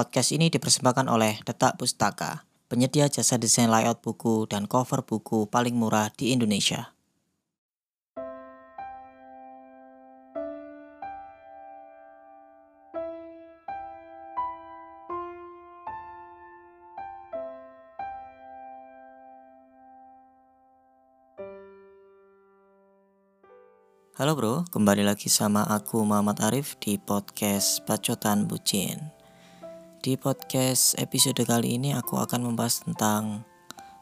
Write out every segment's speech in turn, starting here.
Podcast ini dipersembahkan oleh Detak Pustaka, penyedia jasa desain layout buku dan cover buku paling murah di Indonesia. Halo bro, kembali lagi sama aku Muhammad Arif di podcast Bacotan Bucin. Di podcast episode kali ini aku akan membahas tentang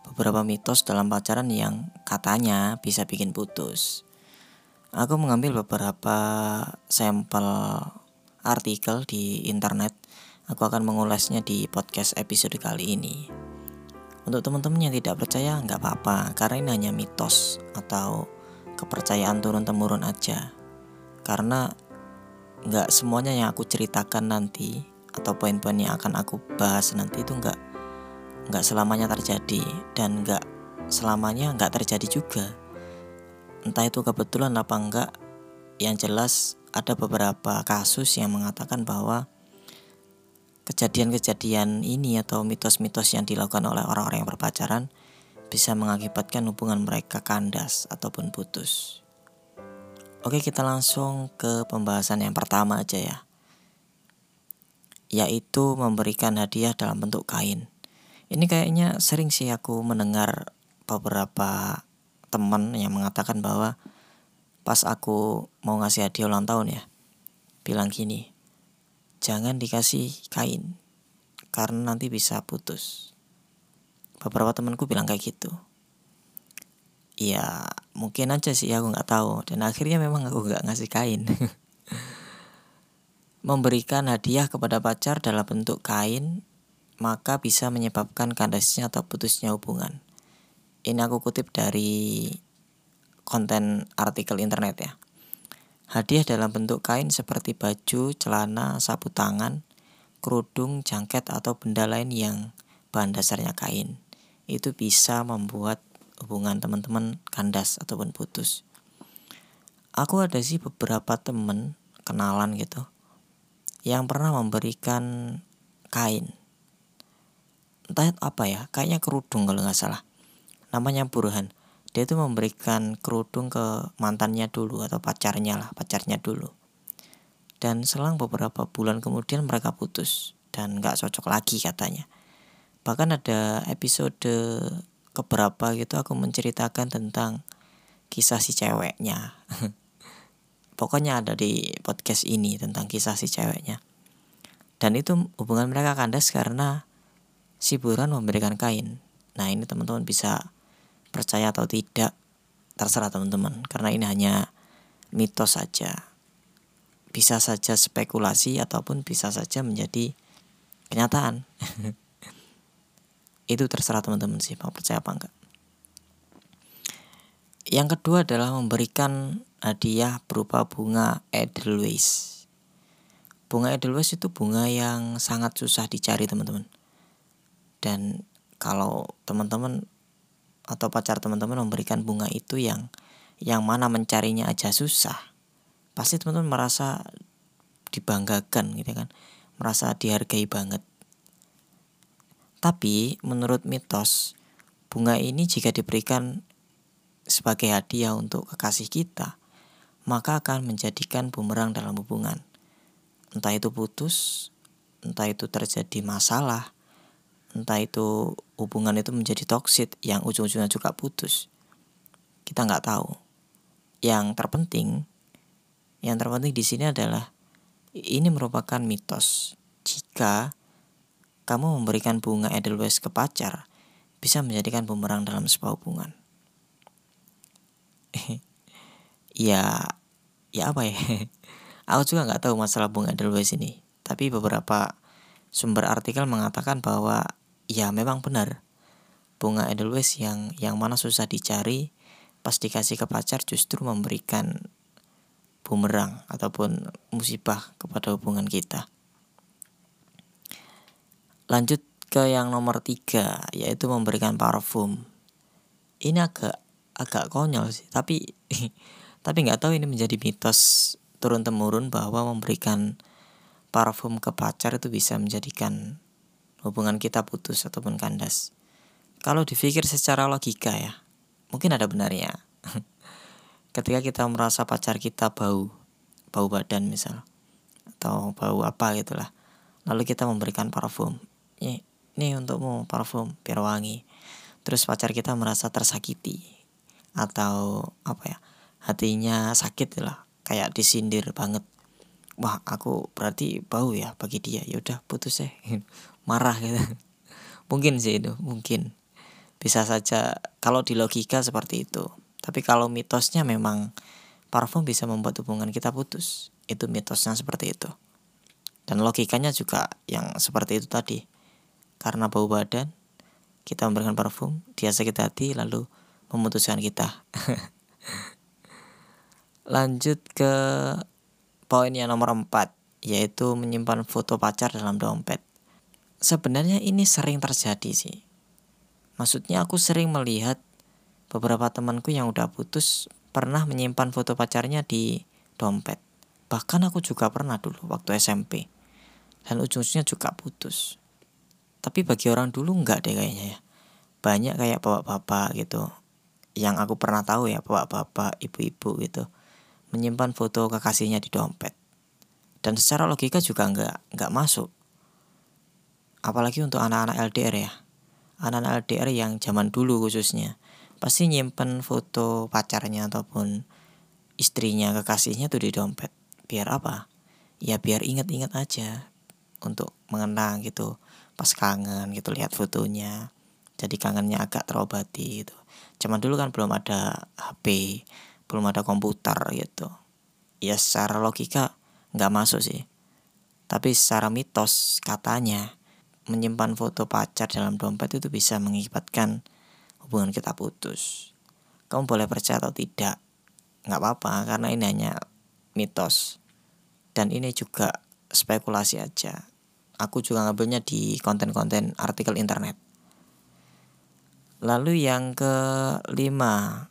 beberapa mitos dalam pacaran yang katanya bisa bikin putus. Aku mengambil beberapa sampel artikel di internet. Aku akan mengulasnya di podcast episode kali ini. Untuk teman-teman yang tidak percaya nggak apa-apa, karena ini hanya mitos atau kepercayaan turun temurun aja karena nggak semuanya yang aku ceritakan nanti atau poin-poin yang akan aku bahas nanti itu nggak nggak selamanya terjadi dan nggak selamanya nggak terjadi juga entah itu kebetulan apa enggak yang jelas ada beberapa kasus yang mengatakan bahwa kejadian-kejadian ini atau mitos-mitos yang dilakukan oleh orang-orang yang berpacaran bisa mengakibatkan hubungan mereka kandas ataupun putus. Oke, kita langsung ke pembahasan yang pertama aja ya. Yaitu memberikan hadiah dalam bentuk kain. Ini kayaknya sering sih aku mendengar beberapa teman yang mengatakan bahwa pas aku mau ngasih hadiah ulang tahun ya, bilang gini, jangan dikasih kain karena nanti bisa putus. Beberapa temanku bilang kayak gitu. Ya mungkin aja sih aku nggak tahu. Dan akhirnya memang aku nggak ngasih kain memberikan hadiah kepada pacar dalam bentuk kain maka bisa menyebabkan kandasnya atau putusnya hubungan. Ini aku kutip dari konten artikel internet ya. Hadiah dalam bentuk kain seperti baju, celana, sapu tangan, kerudung, jangket atau benda lain yang bahan dasarnya kain. Itu bisa membuat hubungan teman-teman kandas ataupun putus. Aku ada sih beberapa temen kenalan gitu yang pernah memberikan kain. Entah apa ya, kayaknya kerudung kalau nggak salah. Namanya Burhan. Dia itu memberikan kerudung ke mantannya dulu atau pacarnya lah, pacarnya dulu. Dan selang beberapa bulan kemudian mereka putus dan nggak cocok lagi katanya bahkan ada episode keberapa gitu aku menceritakan tentang kisah si ceweknya pokoknya ada di podcast ini tentang kisah si ceweknya. Dan itu hubungan mereka kandas karena si buran memberikan kain. Nah ini teman-teman bisa percaya atau tidak terserah teman-teman. Karena ini hanya mitos saja. Bisa saja spekulasi ataupun bisa saja menjadi kenyataan. Itu terserah teman-teman sih mau percaya apa enggak. Yang kedua adalah memberikan hadiah berupa bunga Edelweiss. Bunga Edelweiss itu bunga yang sangat susah dicari teman-teman. Dan kalau teman-teman atau pacar teman-teman memberikan bunga itu yang yang mana mencarinya aja susah pasti teman-teman merasa dibanggakan gitu kan? Merasa dihargai banget. Tapi menurut mitos, bunga ini jika diberikan sebagai hadiah untuk kekasih kita, maka akan menjadikan bumerang dalam hubungan. Entah itu putus, entah itu terjadi masalah, entah itu hubungan itu menjadi toksit yang ujung-ujungnya juga putus. Kita nggak tahu. Yang terpenting, yang terpenting di sini adalah ini merupakan mitos. Jika kamu memberikan bunga Edelweiss ke pacar bisa menjadikan bumerang dalam sebuah hubungan. ya, ya apa ya? Aku juga nggak tahu masalah bunga Edelweiss ini. Tapi beberapa sumber artikel mengatakan bahwa ya memang benar bunga Edelweiss yang yang mana susah dicari pas dikasih ke pacar justru memberikan bumerang ataupun musibah kepada hubungan kita. Lanjut ke yang nomor tiga yaitu memberikan parfum. Ini agak agak konyol sih, tapi tapi nggak tahu ini menjadi mitos turun temurun bahwa memberikan parfum ke pacar itu bisa menjadikan hubungan kita putus ataupun kandas. Kalau dipikir secara logika ya, mungkin ada benarnya. Ketika kita merasa pacar kita bau, bau badan misal, atau bau apa gitulah, lalu kita memberikan parfum. Ini, ini untukmu parfum biar wangi. Terus pacar kita merasa tersakiti atau apa ya, hatinya sakit lah, kayak disindir banget. Wah, aku berarti bau ya bagi dia. Yaudah putus ya. Marah gitu. Mungkin sih itu, mungkin bisa saja kalau di logika seperti itu tapi kalau mitosnya memang parfum bisa membuat hubungan kita putus itu mitosnya seperti itu dan logikanya juga yang seperti itu tadi karena bau badan kita memberikan parfum dia sakit hati lalu memutuskan kita lanjut ke poin yang nomor 4 yaitu menyimpan foto pacar dalam dompet sebenarnya ini sering terjadi sih Maksudnya aku sering melihat beberapa temanku yang udah putus pernah menyimpan foto pacarnya di dompet. Bahkan aku juga pernah dulu waktu SMP. Dan ujungnya juga putus. Tapi bagi orang dulu enggak deh kayaknya ya. Banyak kayak bapak-bapak gitu. Yang aku pernah tahu ya bapak-bapak, ibu-ibu gitu. Menyimpan foto kekasihnya di dompet. Dan secara logika juga enggak, enggak masuk. Apalagi untuk anak-anak LDR ya. Anak-anak LDR yang zaman dulu khususnya pasti nyimpen foto pacarnya ataupun istrinya kekasihnya tuh di dompet. Biar apa? Ya biar inget-inget aja untuk mengenang gitu. Pas kangen gitu lihat fotonya. Jadi kangennya agak terobati gitu. Zaman dulu kan belum ada HP belum ada komputer gitu ya secara logika nggak masuk sih tapi secara mitos katanya menyimpan foto pacar dalam dompet itu bisa mengibatkan hubungan kita putus. Kamu boleh percaya atau tidak, nggak apa-apa karena ini hanya mitos. Dan ini juga spekulasi aja. Aku juga ngambilnya di konten-konten artikel internet. Lalu yang kelima,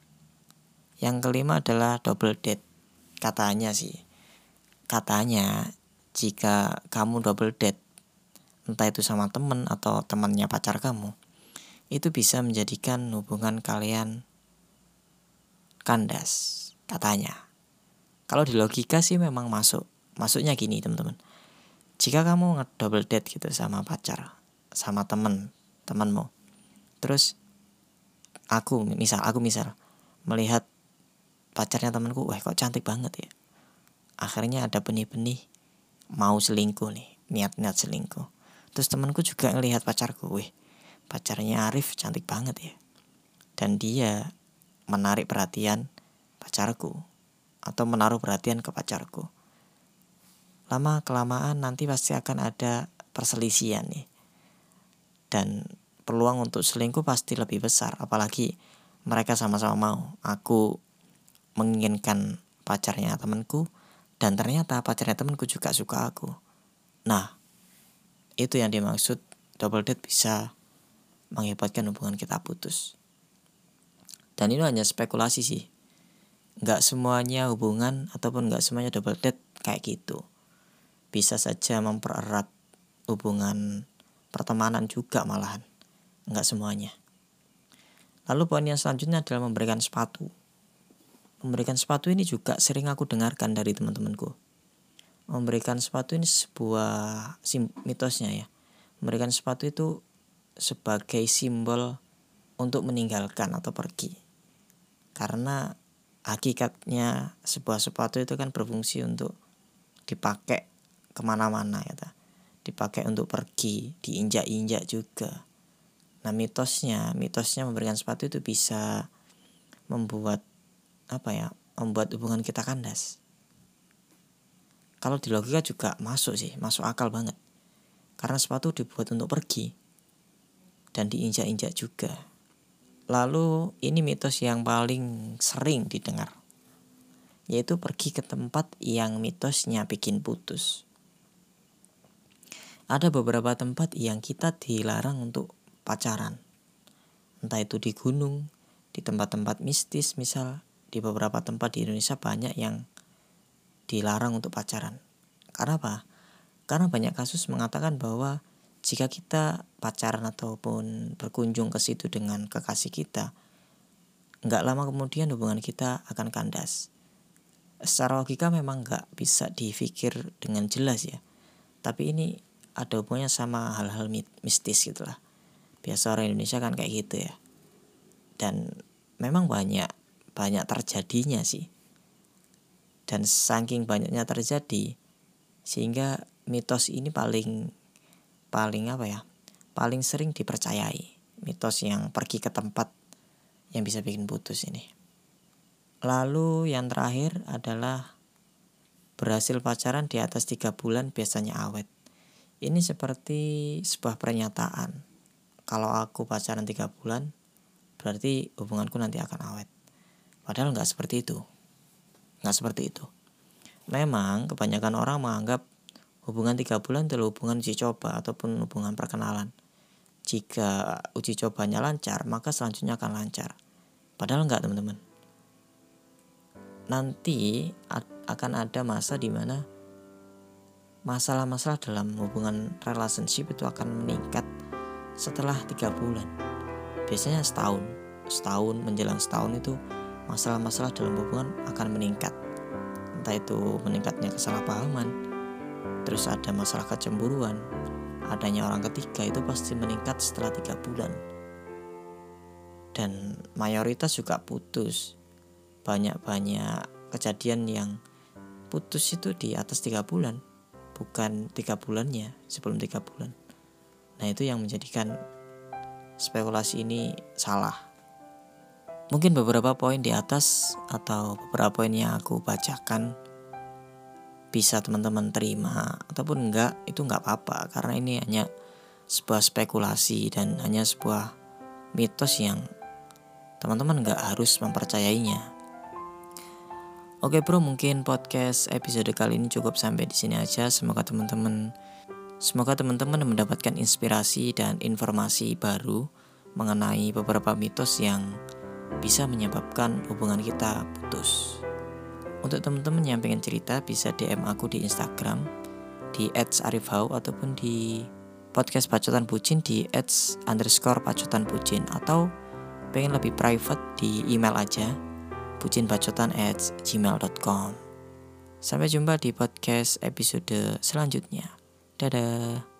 yang kelima adalah double date. Katanya sih, katanya jika kamu double date entah itu sama temen atau temannya pacar kamu, itu bisa menjadikan hubungan kalian kandas, katanya. Kalau di logika sih memang masuk. Masuknya gini teman-teman. Jika kamu double date gitu sama pacar, sama temen, temanmu, terus aku misal, aku misal melihat pacarnya temanku, wah kok cantik banget ya. Akhirnya ada benih-benih mau selingkuh nih, niat-niat selingkuh. Terus temanku juga ngelihat pacarku, wih pacarnya Arif cantik banget ya. Dan dia menarik perhatian pacarku atau menaruh perhatian ke pacarku. Lama kelamaan nanti pasti akan ada perselisihan nih. Dan peluang untuk selingkuh pasti lebih besar apalagi mereka sama-sama mau. Aku menginginkan pacarnya temanku dan ternyata pacarnya temanku juga suka aku. Nah, itu yang dimaksud double date bisa mengibatkan hubungan kita putus. Dan ini hanya spekulasi sih. Nggak semuanya hubungan ataupun nggak semuanya double date kayak gitu. Bisa saja mempererat hubungan pertemanan juga malahan. Nggak semuanya. Lalu poin yang selanjutnya adalah memberikan sepatu. Memberikan sepatu ini juga sering aku dengarkan dari teman-temanku memberikan sepatu ini sebuah sim mitosnya ya. Memberikan sepatu itu sebagai simbol untuk meninggalkan atau pergi. Karena hakikatnya sebuah sepatu itu kan berfungsi untuk dipakai ke mana-mana ya. Dipakai untuk pergi, diinjak-injak juga. Nah mitosnya, mitosnya memberikan sepatu itu bisa membuat apa ya, membuat hubungan kita kandas. Kalau di logika juga masuk sih masuk akal banget. Karena sepatu dibuat untuk pergi dan diinjak-injak juga. Lalu ini mitos yang paling sering didengar yaitu pergi ke tempat yang mitosnya bikin putus. Ada beberapa tempat yang kita dilarang untuk pacaran. Entah itu di gunung di tempat-tempat mistis misal di beberapa tempat di Indonesia banyak yang dilarang untuk pacaran. Karena apa? Karena banyak kasus mengatakan bahwa jika kita pacaran ataupun berkunjung ke situ dengan kekasih kita, nggak lama kemudian hubungan kita akan kandas. Secara logika memang nggak bisa difikir dengan jelas ya. Tapi ini ada hubungannya sama hal-hal mistis gitu lah. Biasa orang Indonesia kan kayak gitu ya. Dan memang banyak banyak terjadinya sih. Dan saking banyaknya terjadi sehingga mitos ini paling paling apa ya? Paling sering dipercayai. Mitos yang pergi ke tempat yang bisa bikin putus ini. Lalu yang terakhir adalah berhasil pacaran di atas tiga bulan biasanya awet. Ini seperti sebuah pernyataan. Kalau aku pacaran tiga bulan, berarti hubunganku nanti akan awet. Padahal nggak seperti itu. Nggak seperti itu. Memang kebanyakan orang menganggap Hubungan tiga bulan adalah hubungan uji coba ataupun hubungan perkenalan. Jika uji cobanya lancar, maka selanjutnya akan lancar. Padahal enggak teman-teman. Nanti akan ada masa di mana masalah-masalah dalam hubungan relationship itu akan meningkat setelah tiga bulan. Biasanya setahun, setahun menjelang setahun itu masalah-masalah dalam hubungan akan meningkat. Entah itu meningkatnya kesalahpahaman, terus ada masalah kecemburuan, adanya orang ketiga itu pasti meningkat setelah tiga bulan. Dan mayoritas juga putus. Banyak-banyak kejadian yang putus itu di atas tiga bulan, bukan tiga bulannya sebelum tiga bulan. Nah itu yang menjadikan spekulasi ini salah. Mungkin beberapa poin di atas atau beberapa poin yang aku bacakan bisa teman-teman terima ataupun enggak itu enggak apa-apa karena ini hanya sebuah spekulasi dan hanya sebuah mitos yang teman-teman enggak harus mempercayainya. Oke bro, mungkin podcast episode kali ini cukup sampai di sini aja. Semoga teman-teman semoga teman-teman mendapatkan inspirasi dan informasi baru mengenai beberapa mitos yang bisa menyebabkan hubungan kita putus. Untuk teman-teman yang pengen cerita bisa DM aku di Instagram di @arifhau ataupun di podcast Pacotan Bucin di underscore Pacotan Bucin atau pengen lebih private di email aja bucinpacotan gmail.com Sampai jumpa di podcast episode selanjutnya. Dadah.